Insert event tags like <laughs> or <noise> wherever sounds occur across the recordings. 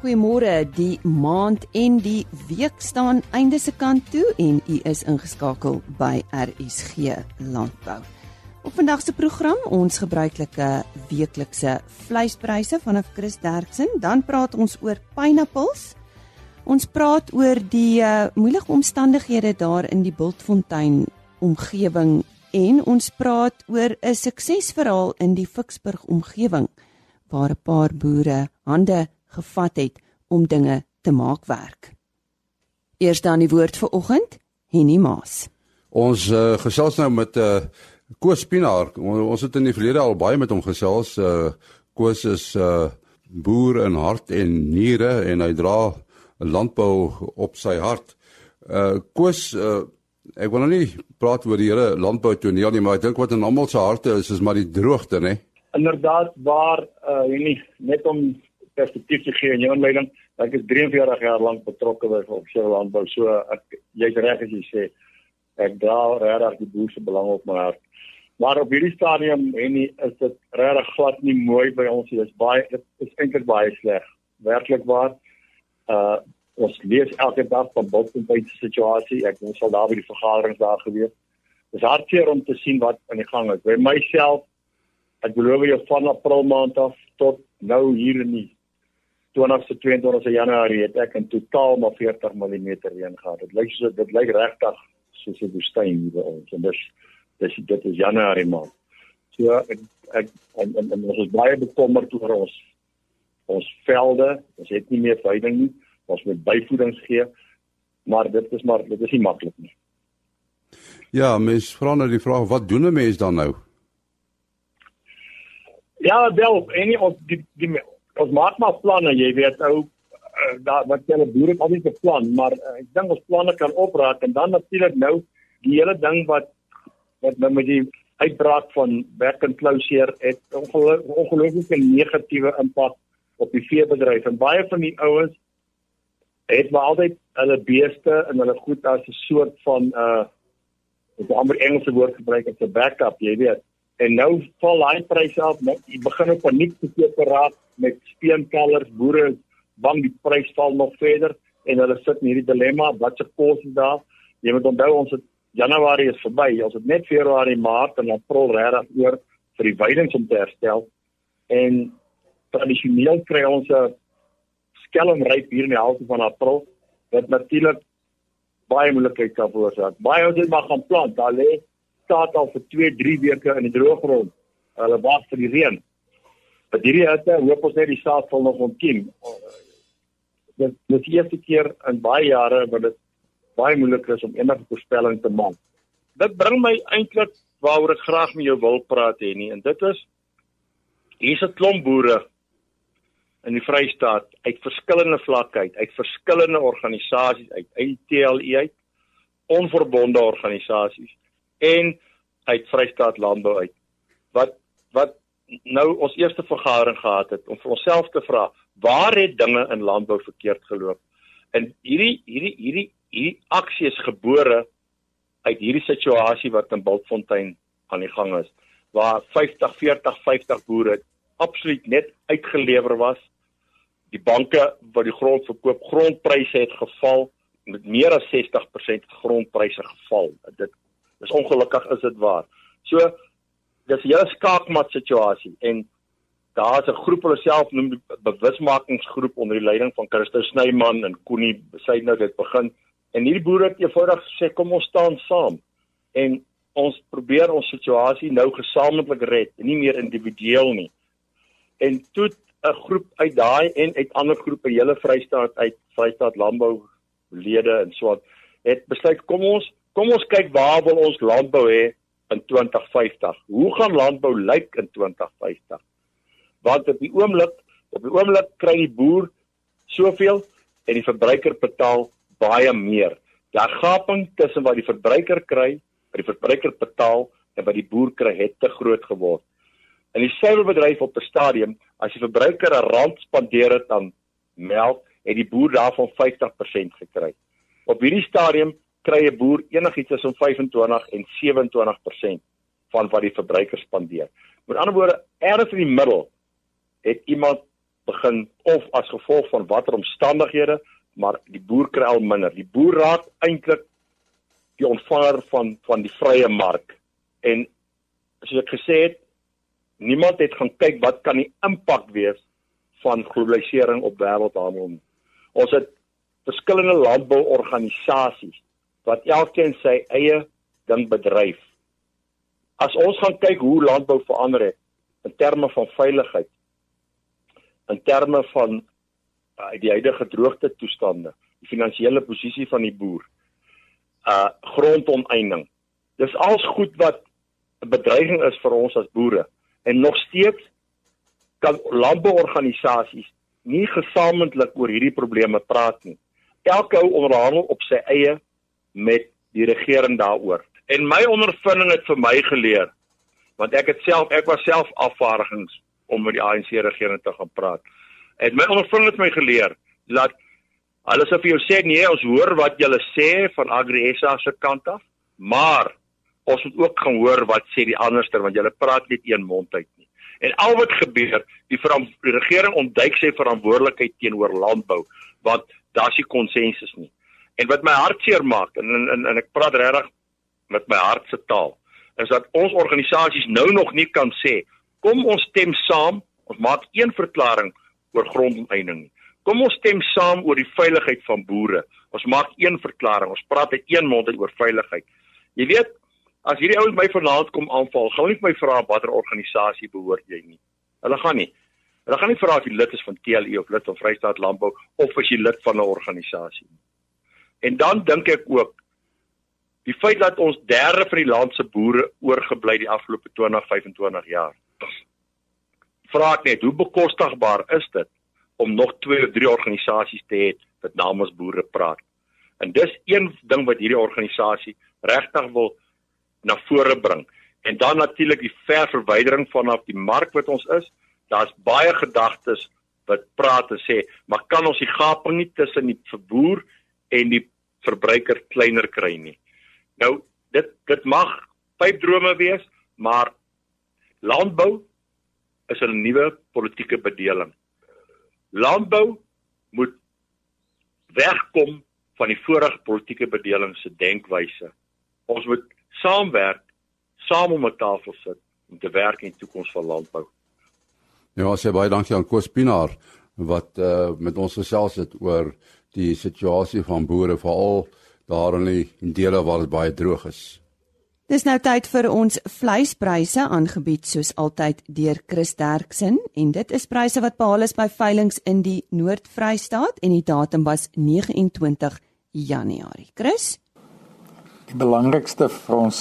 Goeiemôre. Die maand en die week staan einde se kant toe en u is ingeskakel by RSG Landbou. Op vandag se program ons gebruikelike weeklikse vleispryse vanaf Chris Derksen, dan praat ons oor pineappels. Ons praat oor die uh, moeilike omstandighede daar in die Bultfontein omgewing en ons praat oor 'n suksesverhaal in die Ficksburg omgewing waar 'n paar boere hande gevat het om dinge te maak werk. Eers dan die woord vir oggend, Henny Maas. Ons uh, gesels nou met 'n uh, Koos Pinaar. Ons het in die verlede al baie met hom gesels. Uh, Koos is 'n uh, boer in hart en niere en hy dra 'n landbou op sy hart. Uh Koos, uh, ek wil nou nie praat oor die hele landbou toneel nie, maar ek dink wat in almal se harte is is maar die droogte, né? Inderdaad, waar uh nie net om perspektief te gee in jou inleiding. Ek is 43 jaar lank betrokke by opstel landbou. So ek jy's reg as jy sê ek dra regtig die boere se belang op my hart. Maar op hierdie stadium en nie is dit regtig glad nie mooi by ons nie. Dit is baie dit is eintlik baie sleg. Werklik waar. Uh ons lees elke dag van Bultfontein se situasie. Ek ons sal daar by die vergaderings daar gewees. Dit is hartseer om te sien wat aan die gang is. By myself ek belowe jou van April maand af tot nou hier in die 20ste 22ste Januarie het ek in totaal maar 40 mm reën gehad. Dit lyk so dit lyk regtig soos 'n woestyn hier by ons. En dis dis dit is Januarie maand. So ek ek en, en, en ons is baie bekommerd oor ons ons velde. Ons het nie meer veiding nie. Ons moet byvoedings gee. Maar dit is maar dit is nie maklik nie. Ja, mens vra nou die vraag wat doen 'n mens dan nou? Ja, wel, en nie ons die die ons maak maar planne, jy weet ou uh, daar wat hulle boere het altyd 'n plan, maar uh, ek dink ons planne kan opraak en dan natuurlik nou die hele ding wat wat nou met die uitbraak van werk en klouseer het ongelooflike negatiewe impak op die veebedryf en baie van die ouens het maar altyd hulle beeste en hulle goed as 'n soort van uh ek amper Engelse woord gebruik as 'n backup, jy weet. En nou val daai pryse af, net jy begin op paniek te koop raak met speenkalvers, boere bang die prys val nog verder en hulle sit in hierdie dilemma, wat se kos is daar? Jy moet onthou ons het Januarie is verby, ons het net Februarie, Maart en April regtig oor vir die veidings om te herstel. En tradisioneel kry ons 'n skelmryp hier in die helfte van April wat natuurlik baie moeilikheid kan veroorsaak. Baie ouens het maar gaan plant, daar lê staat al vir 2, 3 weke in die droë grond. Hulle wag vir die reën. Wat hierdie hitte, hoop ons net die saad sal nog ontkiem. Dit dit is eerste keer in baie jare wat dit baie moeilik is om enige voorspelling te maak. Dit bring my eintlik waaroor ek graag met jou wil praat hê nie en dit is hier's 'n klomp boere in die Vrystaat uit verskillende vlakke uit, uit verskillende organisasies uit, uit TLE uit, onverbonde organisasies en uit Vrystaat Landbou uit. Wat wat nou ons eerste vergadering gehad het om vir onsself te vra, waar het dinge in landbou verkeerd geloop? En hierdie hierdie hierdie hierdie aksie is gebore uit hierdie situasie wat in Bultfontein aan die gang is waar 50 40 50 boere absoluut net uitgelewer was. Die banke wat die grond verkoop, grondpryse het geval met meer as 60% grondpryse geval. Dit Dis ongelukkig is dit waar. So dis 'n hele skaakmat situasie en daar's 'n groep hulle self noem bewusmakingsgroep onder die leiding van Christus Snyman en Koenie besluit nou dit begin. En hierdie boere het eenvoudig gesê kom ons staan saam. En ons probeer ons situasie nou gesamentlik red en nie meer individueel nie. En toe 'n groep uit daai en uit ander groepe hele Vrystaat uit Vrystaat landbou lede en so het besluit kom ons Kom ons kyk waar wil ons landbou hê in 2050? Hoe gaan landbou lyk in 2050? Want op die oomblik, op die oomblik kry die boer soveel en die verbruiker betaal baie meer. Daar gaping tussen wat die verbruiker kry, wat die verbruiker betaal en wat die boer kry het te groot geword. In die suiwerbedryf op 'n stadium, as die verbruiker 'n rand spandeer het aan melk, het die boer daarvan 50% gekry. Op hierdie stadium kry 'n boer enigiets tussen 25 en 27% van wat die verbruiker spandeer. Met ander woorde, ergens in die middel het iemand begin of as gevolg van watter omstandighede, maar die boer kry al minder. Die boer raak eintlik die ontvanger van van die vrye mark. En soos ek gesê het, niemand het gaan kyk wat kan die impak wees van globalisering op wêreldhandel. Ons het verskillende landbouorganisasies wat elkeen sy eie ding bedryf. As ons gaan kyk hoe landbou verander het in terme van veiligheid, in terme van uh, die huidige droogte toestande, die finansiële posisie van die boer, uh grondoneening. Dis alles goed wat 'n bedreiging is vir ons as boere en nog steeds kan landbouorganisasies nie gesamentlik oor hierdie probleme praat nie. Elke ou onderhandel op sy eie met die regering daaroor. En my ondervinding het vir my geleer want ek het self ek was self afvaardigings om met die ANC regering te gaan praat. Het my ondervinding het my geleer dat hulle sê vir jou sê nee, ons hoor wat julle sê van AgriSA se kant af, maar ons moet ook gaan hoor wat sê die anderster want julle praat net een mond uit nie. En al wat gebeur, die, die regering ontduik sy verantwoordelikheid teenoor landbou want daar's nie konsensus nie. En wat my hartseer maak en en, en en ek praat regtig met my hart se taal, is dat ons organisasies nou nog nie kan sê kom ons stem saam, ons maak een verklaring oor grondoneening. Kom ons stem saam oor die veiligheid van boere. Ons maak een verklaring, ons praat uit een mond oor veiligheid. Jy weet, As hierdie ouens my vanaand kom aanval, gaan nie my vra watter organisasie behoort jy nie. Hulle gaan nie. Hulle gaan nie vra of jy lid is van TLE of lid van Vrystaat Landbou of as jy lid van 'n organisasie nie. En dan dink ek ook die feit dat ons derde van die land se boere oorgebly die afgelope 20, 25 jaar. Vra ek net, hoe bekostigbaar is dit om nog twee of drie organisasies te hê wat namens boere praat? En dis een ding wat hierdie organisasie regtig wil na vore bring. En dan natuurlik die ver verwydering vanaf die mark wat ons is. Daar's baie gedagtes wat praat en sê, maar kan ons die gaping nie tussen die verboer en die verbruiker kleiner kry nie. Nou, dit dit mag pypdrome wees, maar landbou is 'n nuwe politieke bedeling. Landbou moet wegkom van die vorige politieke bedeling se denkwyse. Ons moet saamwerk, saam om 'n tafel sit om te werk in die toekoms van landbou. Ja, sê baie dankie aan Koos Pinaar wat uh, met ons gesels het oor die situasie van boere veral daar in die dele waar dit baie droog is. Dis nou tyd vir ons vleispryse aangebied soos altyd deur Chris Derksen en dit is pryse wat behaal is by veilinge in die Noord-Vrystaat en die datum was 29 Januarie. Chris Die belangrikste vir ons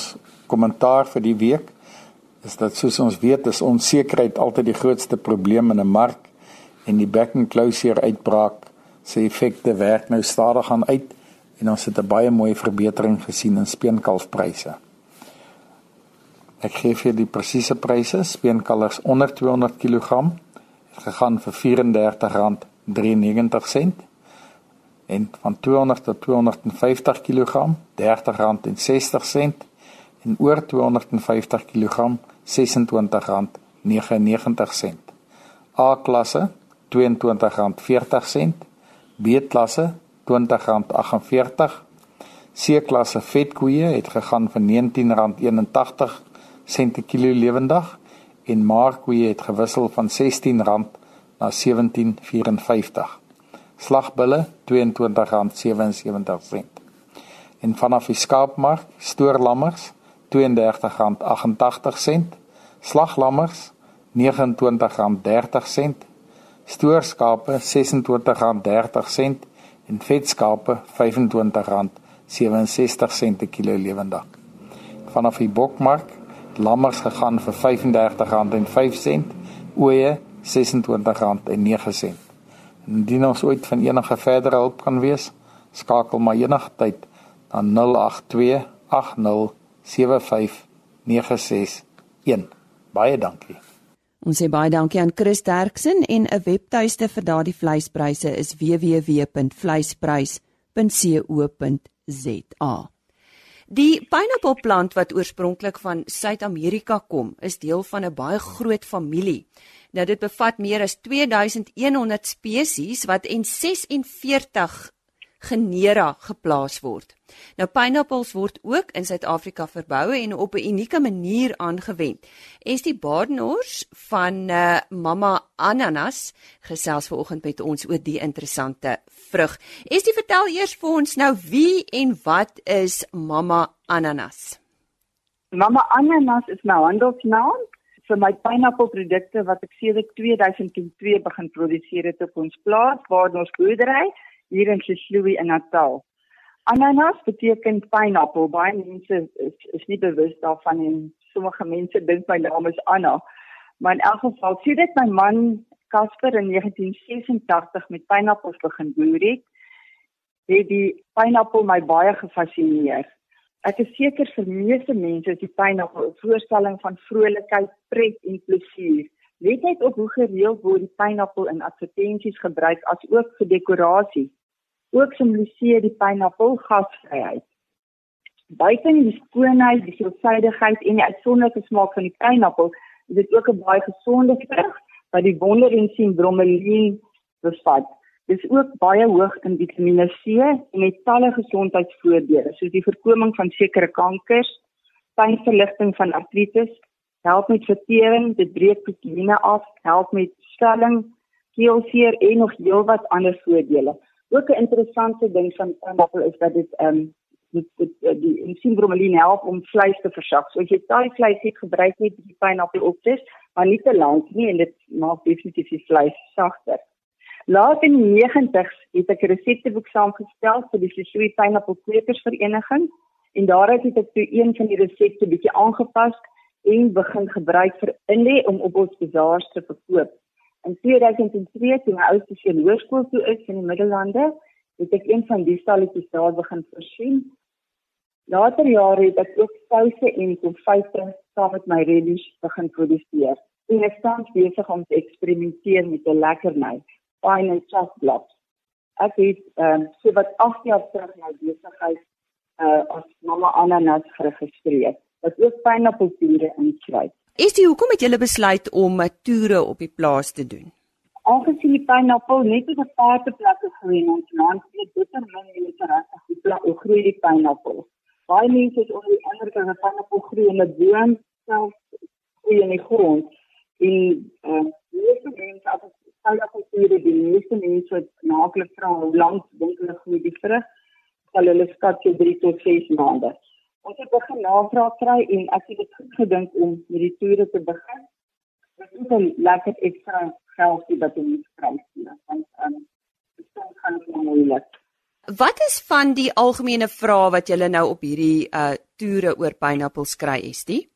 kommentaar vir die week is dat soos ons weet is onsekerheid altyd die grootste probleem in 'n mark en die back and closure uitbraak se effekte werk nou stadig aan uit en ons het 'n baie mooi verbetering gesien in speenkalfpryse. Ek gee vir die presiese pryse, speenkalvers onder 200 kg het gegaan vir R34.93 en van 200 tot 250 kg R30.60 en oor 250 kg R26.99. A klasse R22.40, B klasse R20.48. C klasse vetkoeie het gegaan van R19.81 per kilo lewendig en maarkoeie het gewissel van R16 na R17.54 slagbulle R22.77. En vanaf die skaapmark stoorlammers R32.88, slaglammers R29.30, stoorskape R26.30 en vetskape R25.67 per kilo lewendig. Vanaf die bokmark lammers gegaan vir R35.05, ooe R26.09. Indien ons ooit van enige verdere hulp kan wees, skakel maar enige tyd na 082 8075961. Baie dankie. Ons sê baie dankie aan Chris Derksen en 'n webtuiste vir daardie vleispryse is www.vleisprys.co.za. Die pineappelplant wat oorspronklik van Suid-Amerika kom, is deel van 'n baie groot familie. Nou dit bevat meer as 2100 spesies wat en 46 genera geplaas word. Nou pineappels word ook in Suid-Afrika verbou en op 'n unieke manier aangewend. Estie Badenhorst van uh, Mama Ananas gesels vanoggend met ons oor die interessante vrug. Estie vertel eers vir ons nou wie en wat is Mama Ananas? Mama Ananas is my handelsnaam vir my pineappelprodukte wat ek sedert 2002 begin produseer het op ons plaas waar ons boerdery hier in Sesloe in Natal. Ananas beteken pineapple. Baie mense is, is nie bewus daarvan en sommige mense dink my naam is Anna. Maar in elk geval, sien dit my man Casper in 1986 met pineappels begin boer het, het die pineapple my baie gefassineer. Ek is seker vir meeste mense is die pineapple 'n voorstelling van vrolikheid, pret en plesier. Let net op hoe gereeld word die pineapple in advertensies gebruik as ook vir dekorasie ook simboliseer die pineappel gasvryheid. Buiten die skoonheid, die veelsidigheid en die uitsonderlike smaak van die pineappel, is dit ook 'n baie gesonde vrug wat die wonder en sien bromelain bevat. Dit is ook baie hoog in Vitamiene C en het talle gesondheidsvoordele, soos die voorkoming van sekere kankers, pynverligting van artritis, help met vertering, dit breek proteïene af, help met swelling, keelseer en nog heelwat ander voordele. Ook 'n interessante ding van pineappel is dat dit ehm um, dit, dit uh, die ensiem bromelain help om vleis te versag. So as jy taai vleis het, gebruik net die pineappel op dis, maar nie te lank nie en dit maak definitief die vleis sagter. Laat in die 90's het ek 'n resepteboek saamgestel vir die Sesui Pineapple Kwekers Vereniging en daaruit het ek toe een van die resepte bietjie aangepas en begin gebruik vir inlê om op ons bazaars te verkoop. In 2002 toe my oudste seun hoërskool toe is in die Middellande, het ek een van die stalletjies daar begin voorsien. Later jare het ek ook souse en konfyte saam met my relish begin produseer. En ek staan besig om te eksperimenteer met 'n lekkerny, fine and soft blocks. Ek het ehm um, so wat 8 jaar terug my besigheid uh as Mama Ananas geregistreer. Wat ook pineappelpure insluit. Is dit hoekom het julle besluit om 'n toere op die plaas te doen? Aangesien die pineappel net op 'n paar plekke groei in ons land, het dit bitter min interesse goed plek hoe groei die pineappel. Baie mense het onder andere kan 'n pineappel groei in 'n boom self groei in die grond. En uh meeste mense as dit pineappel groei, die meeste mense wat naaklik vra hoe lank dink hulle groei die vrug, sal hulle skat so 3 tot 6 maande. Ons het begin navraag kry en ek het dit goed gedink om met die toere te begin. Dit is 'n lekker ekstra geldjie wat ons kry. Want ehm dit gaan nie moeilik. Wat is van die algemene vrae wat julle nou op hierdie uh toere oor pineappels kry, is dit?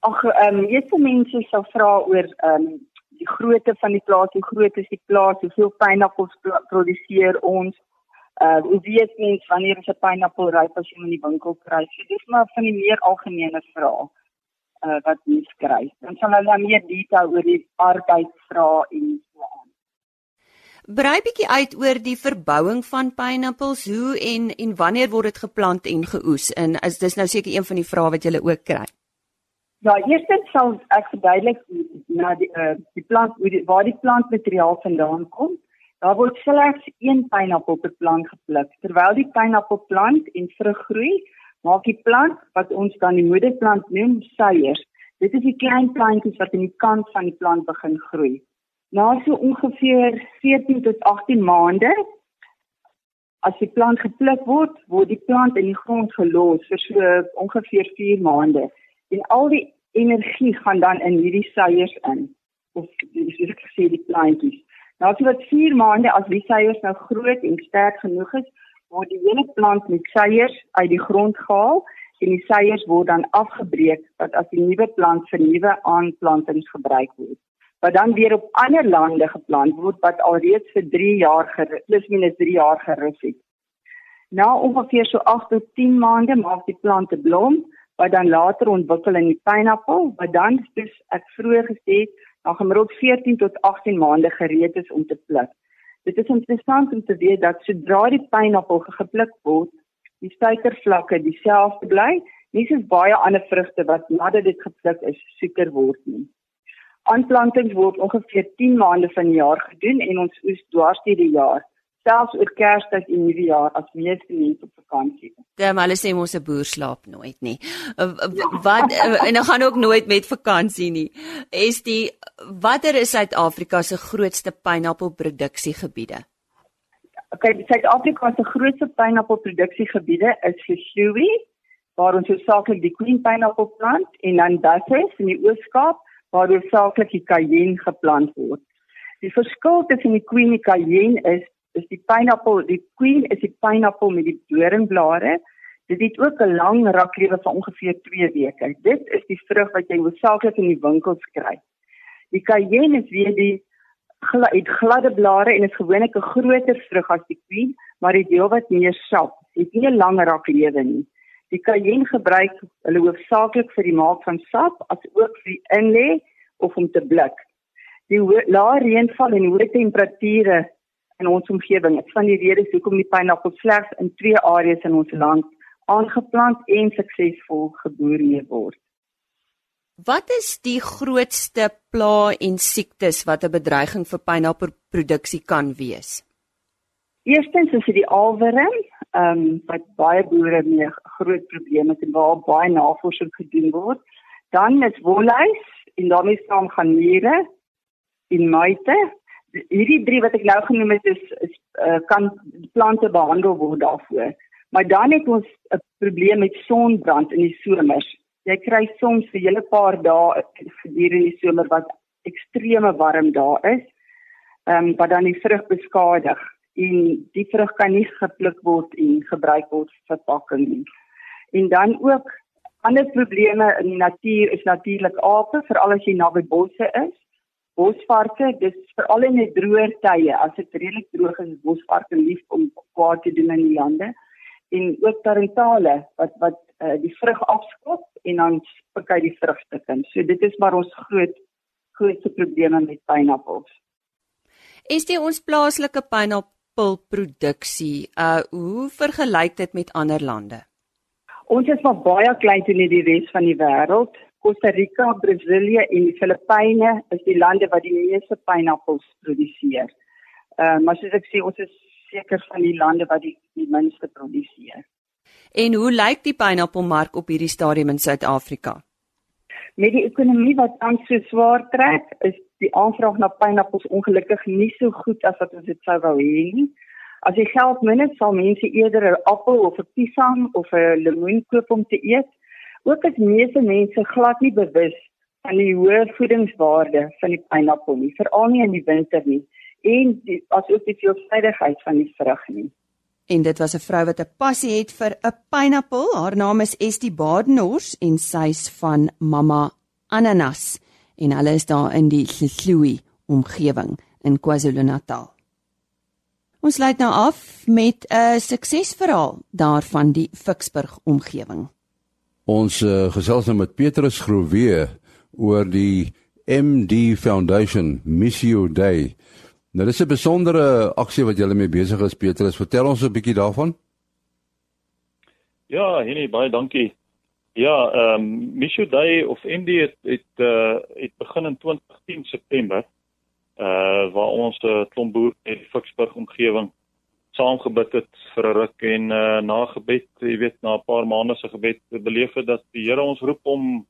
Ag, ehm um, meeste mense sal vra oor ehm um, die grootte van die plaas, hoe groot is die plaas, hoeveel pineappels produseer ons? Uh hoe weet mens wanneer is 'n pineappel ryp as jy hom in die winkel kry? So dis maar van die meer algemene vrae uh wat mens kry. Dan sal hulle meer detail oor die arbeid vra en so aan. Brei bietjie uit oor die verbouing van pineappels, hoe en en wanneer word dit geplant en geoes? En is dis nou seker een van die vrae wat jy ook kry. Ja, eerstens sal ek verduidelik na die uh die plant waar die plantmateriaal vandaan kom. Daar word slegs een pineappel per plant gepluk. Terwyl die pineappelplant en vrug groei, maak die plant wat ons dan die moederplant noem, seiers. Dit is die klein plantjies wat aan die kant van die plant begin groei. Na so ongeveer 14 tot 18 maande as die plant gepluk word, word die plant in die grond gelos vir so ongeveer 4 maande. En al die energie gaan dan in hierdie seiers in. Of soos ek gesê die plantjies. Na so wat 4 maande as die seiers nou groot en sterk genoeg is, word die hele plant met seiers uit die grond gehaal en die seiers word dan afgebreek wat as die nuwe plant vir nuwe aanplantings gebruik word. Wat dan weer op ander lande geplant word wat alreeds vir 3 jaar plus minus 3 jaar gerus het. Na ongeveer so 8 tot 10 maande maak die plante blom wat dan later ontwikkel in die pineappel wat dan soos ek vroeër gesê het na gemiddeld 14 tot 18 maande gereed is om te pluk. Dit is interessant om te weet dat sodra die pineappel gepluk word, die suikervlakke dieselfde bly, nie soos baie ander vrugte wat nadat dit gepluk is, soeker word nie. Aanplantings word ongeveer 10 maande van die jaar gedoen en ons oes dwars deur die jaar, selfs oor Kerstyd en Nuwejaar as meeste mense op vakansie is. Ja, maar hulle sê mos 'n boer slaap nooit nie. Wat en dan gaan ook nooit met vakansie nie. Is die watter is Suid-Afrika se grootste pineappelproduksiegebiede? Okay, Suid-Afrika se grootste pineappelproduksiegebiede is Gesluwi, waar ons hoofsaaklik die Queen pineapple plant en dan Dasses in die Oos-Kaap waar hoofsaaklik die Cayenne geplant word. Die verskil tussen die Queen en die Cayenne is is die pineappel, die Queen is die pineappel met die doringblare. Dit het ook 'n lang raklewe van ongeveer 2 weke. Dit is die vrug wat jy hoofsaaklik in die winkels kry. Die Cayenne is weer die het gladde blare en is gewoonlik 'n groter vrug as die Queen, maar het heelwat meer sap. Het nie 'n lang raklewe nie. Die Cayenne gebruik hulle hoofsaaklik vir die maak van sap as ook vir die inlê of om te blik. Die lae reënval en hoë temperature in ons omgewing is van die redes hoekom die pineappel slegs in twee areas in ons land aangeplant en suksesvol geboer mee word. Wat is die grootste pla en siektes wat 'n bedreiging vir pineappelproduksie kan wees? Eerstens is dit die alwurm, ehm um, wat baie boere mee groot probleme het en waar baie navorsing gedoen word. Dan is wolhuis en daarmee saam gaan niere en myte. Hierdie drie wat ek nou genoem het is is uh, kan plante behandel word daarvoor. Maar dan het ons 'n probleem met sonbrand in die somers. Jy kry soms vir hele paar dae gedurende die somer wat ekstreme warm daar is. Ehm um, wat dan die vrug beskadig en die vrug kan nie gepluk word en gebruik word vir verpakking nie. En dan ook ander probleme in die natuur is natuurlik ape, veral as jy naby bosse is. Bosvarke, dis veral in die droë tye, as dit redelik droog is, bosvarke lief om kwaad te doen in die lande. En ook tarantale wat wat uh, die vrug afskop en dan spik hy die vrugstukke. So dit is maar ons groot grootste probleme met pineappels. Is dit ons plaaslike pineappel appelproduksie. Uh hoe vergelyk dit met ander lande? Ons is maar baie klein teenoor die res van die wêreld. Costa Rica, Brasilië en die Filippyne is die lande wat die meeste pineappels produseer. Uh maar soos ek sê, ons is seker van die lande wat die, die minste produseer. En hoe lyk die pineappelmark op hierdie stadium in Suid-Afrika? Met die ekonomie wat tans so swaar trek, is die aanvraag na pineappels ongelukkig nie so goed as wat ons dit sou wou hê nie. As jy geld min het, sal mense eerder 'n appel of 'n piesang of 'n lemoen koop om te eet. Ook is meeste mense glad nie bewus van die hoë voedingswaarde van die pineappel nie, veral nie in die winter nie en die, as ook die veelsidigheid van die vrug nie. En dit was 'n vrou wat 'n passie het vir 'n pineappel. Haar naam is Estie Badenhorst en sy's van Mama Ananas en hulle is daar in die Sisluwi omgewing in KwaZulu-Natal. Ons sluit nou af met 'n suksesverhaal daarvan die Ficksburg omgewing. Ons uh, gesels nou met Petrus Groewe oor die MD Foundation Missio Day. Nou dis 'n besondere aksie wat julle mee besig is Petrus. Vertel ons 'n bietjie daarvan. Ja, Henny, baie dankie. Ja, ehm um, Mishu Day of MD het het, uh, het begin in 2010 September. Uh waar ons 'n uh, klomp boer in die Ficksburg omgewing saamgebid het vir 'n ruk en uh na gebed, jy weet, na 'n paar maande se gebed beleef het dat die Here ons roep om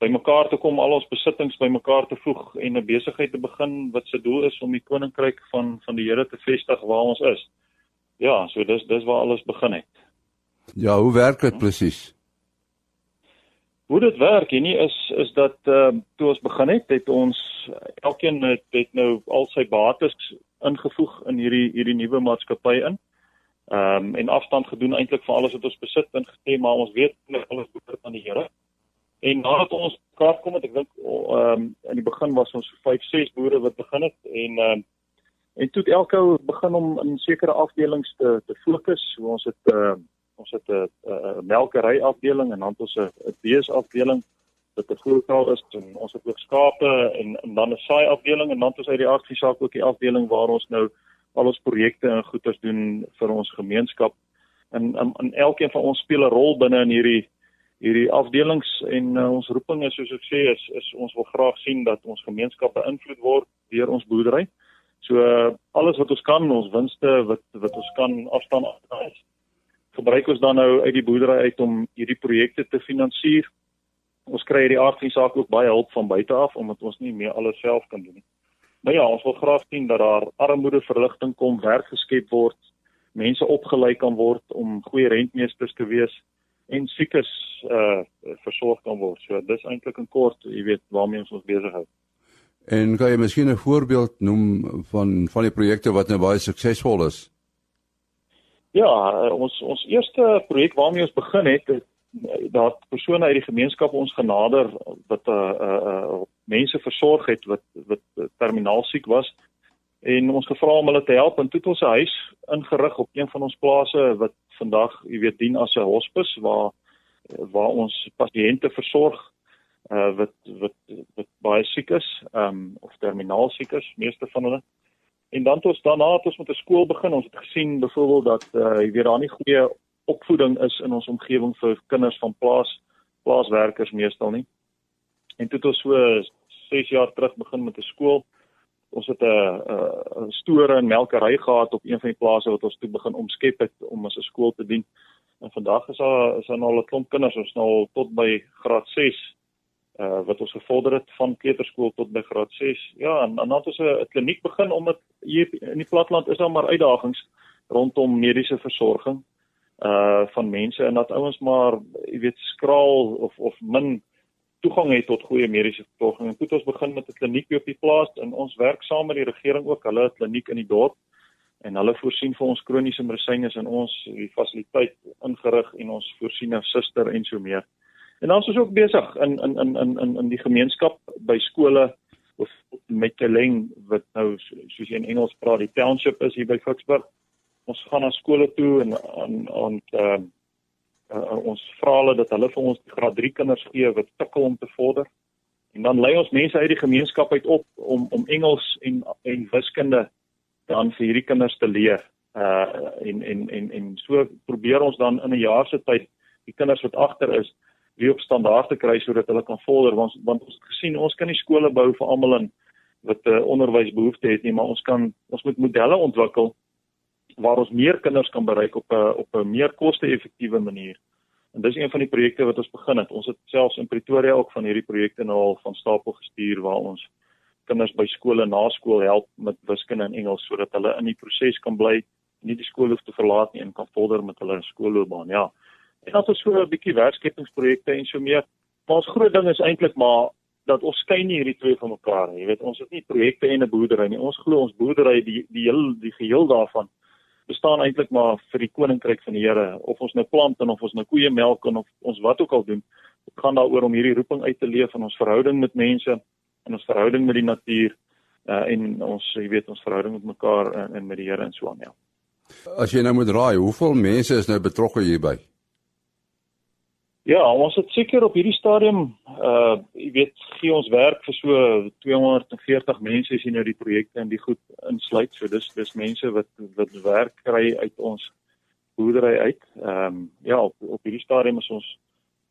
bymekaar te kom, al ons besittings bymekaar te voeg en 'n besigheid te begin wat se doel is om die koninkryk van van die Here te vestig waar ons is. Ja, so dis dis waar alles begin het. Ja, hoe werk dit presies? Hoe dit werk hier nie is is dat ehm uh, toe ons begin het, het ons elkeen het, het nou al sy bates ingevoeg in hierdie hierdie nuwe maatskappy in. Ehm um, en afstand gedoen eintlik vir alles wat ons besit ingestem, maar ons weet net alles behoort aan die Here. En nadat ons kaart kom het, ek dink ehm um, in die begin was ons 5, 6 boere wat begin het en ehm um, en toe elke ou begin om in sekere afdelings te te fokus. So ons het ehm uh, ons het 'n melkery afdeling en dan ons 'n bees afdeling wat 'n groottal is en ons het ook skape en, en dan 'n saai afdeling en dan ons uit die aksie saak ook die afdeling waar ons nou al ons projekte en goeders doen vir ons gemeenskap en in, in elkeen van ons speel 'n rol binne in hierdie hierdie afdelings en uh, ons roeping is soos ek sê is is ons wil graag sien dat ons gemeenskap beïnvloed word deur ons boerdery. So uh, alles wat ons kan, ons winste wat wat ons kan afstaan af gebruik ons dan nou uit die boerdery uit om hierdie projekte te finansier. Ons kry hierdie aard van die saak ook baie hulp van buite af omdat ons nie meer alles self kan doen nie. Maar ja, ons wil graag sien dat daar armoedeverligting kom, werk geskep word, mense opgelei kan word om goeie rentmeesters te wees en siekes uh versorg kan word. So dis eintlik in kort, jy weet, waarmee ons ons besig hou. En kan jy miskien 'n voorbeeld noem van van die projekte wat nou baie suksesvol is? Ja, uh, ons ons eerste projek waarmee ons begin het, het dat persone uit die gemeenskap ons genader wat uh uh, uh mense versorg het wat wat terminaal siek was en ons gevra om hulle te help en toe het ons 'n huis ingerig op een van ons plase wat vandag, jy weet, dien as 'n hospis waar waar ons pasiënte versorg uh wat wat wat baie siek is, um of terminaal siek is, meeste van hulle. En dan het ons daarna het ons met 'n skool begin. Ons het gesien byvoorbeeld dat uh jy weet daar nie goeie opvoeding is in ons omgewing vir kinders van plaas plaaswerkers meestal nie. En toe het ons so 6 jaar terug begin met 'n skool. Ons het 'n 'n store en melkery gehad op een van die plase wat ons toe begin omskep het om as 'n skool te dien. En vandag is daar is daar nou al 'n klomp kinders, ons nou tot by graad 6 uh wat ons gevorder het van kleuterskool tot by graad 6. Ja, en dan het ons 'n kliniek begin omdat hier in die platland is daar maar uitdagings rondom mediese versorging uh van mense en dat ouens maar jy weet skraal of of min toegang het tot goeie mediese versorging. En toe het ons begin met 'n kliniek op die plaas en ons werk saam met die regering ook. Hulle het 'n kliniek in die dorp en hulle voorsien vir ons kroniese medisyne in ons die fasiliteit ingerig en ons voorsien 'n suster en so meer. En dan is ons ook besig in in in in in in die gemeenskap by skole of met Keleng wat nou soos jy in Engels praat die township is hier by Ficksburg ons gaan na skole toe en aan aan ehm uh, ons vra hulle dat hulle vir ons graad 3 kinders gee wat sukkel om te vorder. En dan lei ons mense uit die gemeenskap uit op om om Engels en en wiskunde dan vir hierdie kinders te leer. Uh en en en en so probeer ons dan in 'n jaar se tyd die kinders wat agter is weer op standaard te kry sodat hulle kan vorder want want ons het gesien ons kan nie skole bou vir almal in wat 'n uh, onderwysbehoefte het nie maar ons kan ons moet modelle ontwikkel waar ons meer kinders kan bereik op 'n op 'n meer koste-effektiewe manier. En dis een van die projekte wat ons begin het. Ons het selfs in Pretoria ook van hierdie projekte nou al van stapel gestuur waar ons kinders by skole na skool help met wiskunde en Engels sodat hulle in die proses kan bly, nie die skool hoef te verlaat nie en kan vorder met hulle skoolloopbaan. Ja. En dan is so 'n bietjie werkskepingsprojekte en so meer. Maar ons groot ding is eintlik maar dat ons skei nie hierdie twee van mekaar nie. Jy weet, ons het nie projekte en 'n boerdery nie. Ons glo ons boerdery die die heel die geheel daarvan bestaan eintlik maar vir die koninkryk van die Here of ons nou plant en of ons nou koeie melk en of ons wat ook al doen dit gaan daaroor om hierdie roeping uit te leef in ons verhouding met mense en ons verhouding met die natuur uh, en ons jy weet ons verhouding met mekaar en, en met die Here en so aan ja As jy nou moet raai hoeveel mense is nou betrokke hierby Ja, ons het seker op hierdie stadium uh jy weet gee ons werk vir so 240 mense as jy nou die projekte in die goed insluit. So dis dis mense wat wat werk kry uit ons boerdery uit. Ehm um, ja, op, op hierdie stadium is ons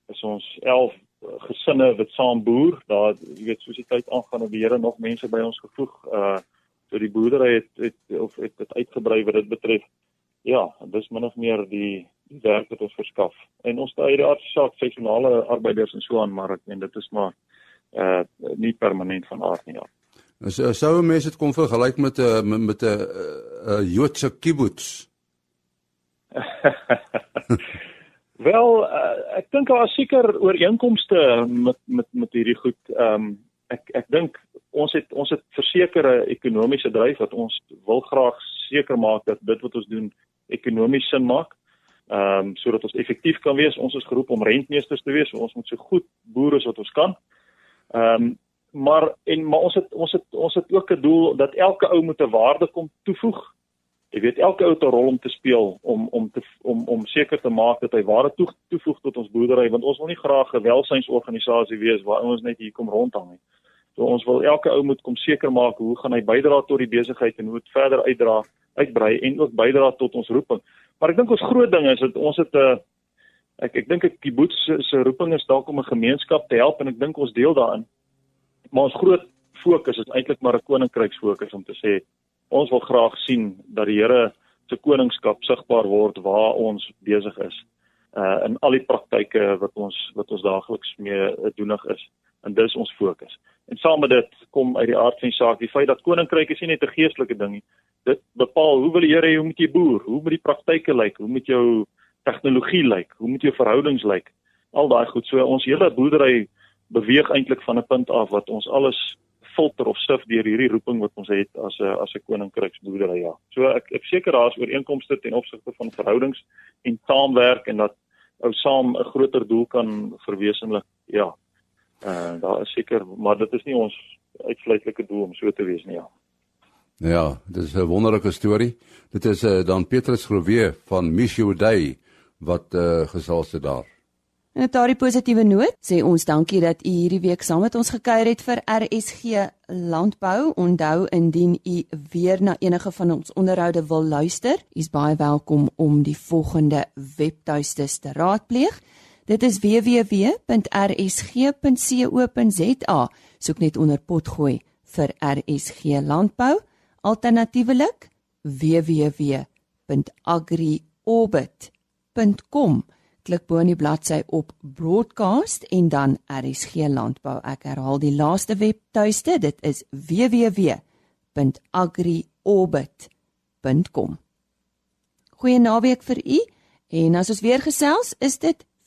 is ons 11 gesinne wat saam boer. Daar jy weet soos die tyd aangaan het die Here nog mense by ons gevoeg. Uh so die boerdery het, het of het dit uitgebrei wat dit betref. Ja, dis min of meer die die werk wat ons verskaf. En ons daai die aardse saak seisonale arbeiders en so aan, maar ek meen dit is maar uh nie permanent van aard nie. Ja. As uh, sou mense dit kon vergelyk met 'n uh, met 'n uh, uh, Joodse kibbutz. <laughs> Wel, uh, ek dink daar is seker ooreenkomste met met met hierdie goed. Ehm um, ek ek dink ons het ons het versekerde ekonomiese dryf wat ons wil graag seker maak dat dit wat ons doen ekonomies sin maak ehm um, sodat ons effektief kan wees. Ons is geroep om rentmeesters te wees. So ons moet so goed boere as wat ons kan. Ehm um, maar en maar ons het ons het ons het ook 'n doel dat elke ou moet 'n waarde kom toevoeg. Jy weet elke ou het 'n rol om te speel om om te om om seker te maak dat hy waarde toe, toevoeg tot ons boerdery want ons wil nie graag 'n welsynsorganisasie wees waar ons net hier kom rondhang nie. So ons wil elke ou moet kom seker maak hoe gaan hy bydra tot die besigheid en hoe dit verder uitdra, uitbrei en ook bydra tot ons roeping Maar ek dink ons groot ding is dat ons het 'n uh, ek ek dink 'n kibbutz se, se roeping is dalk om 'n gemeenskap te help en ek dink ons deel daarin. Maar ons groot fokus is eintlik maar 'n koninkryksfokus om te sê ons wil graag sien dat die Here se koningskap sigbaar word waar ons besig is uh in al die praktyke wat ons wat ons daagliks mee doenig is en dis ons fokus. En saam met dit kom uit die aard van die saak die feit dat koninkryk is nie net 'n geestelike ding nie. Dit bepaal hoe wil die Here hoe moet jy boer? Hoe moet die praktyke lyk? Hoe moet jou tegnologie lyk? Hoe moet jou verhoudings lyk? Al daai goed. So ons hele boerdery beweeg eintlik van 'n punt af wat ons alles filter of sif deur hierdie roeping wat ons het as 'n as 'n koninkryksboerdery ja. So ek ek seker daar is ooreenkomste ten opsigte van verhoudings en saamwerk en dat ou saam 'n groter doel kan verwesenlik. Ja. Uh daar is seker, maar dit is nie ons uitsluitlike doel om so te wees nie ja. Ja, dit is 'n wonderlike storie. Dit is uh, dan Petrus Groewe van Missio Day wat uh, gesels het daar. En op daardie positiewe noot sê ons dankie dat u hierdie week saam met ons gekuier het vir RSG Landbou. Onthou indien u weer na enige van ons onderhoude wil luister, u is baie welkom om die volgende webtuistes te raadpleeg. Dit is www.rsg.co.za. Soek net onder potgooi vir RSG Landbou. Alternatiefelik www.agriorbit.com klik bo in die bladsy op broadcast en dan RSG landbou. Ek herhaal die laaste webtuiste, dit is www.agriorbit.com. Goeie naweek vir u en as ons weer gesels, is dit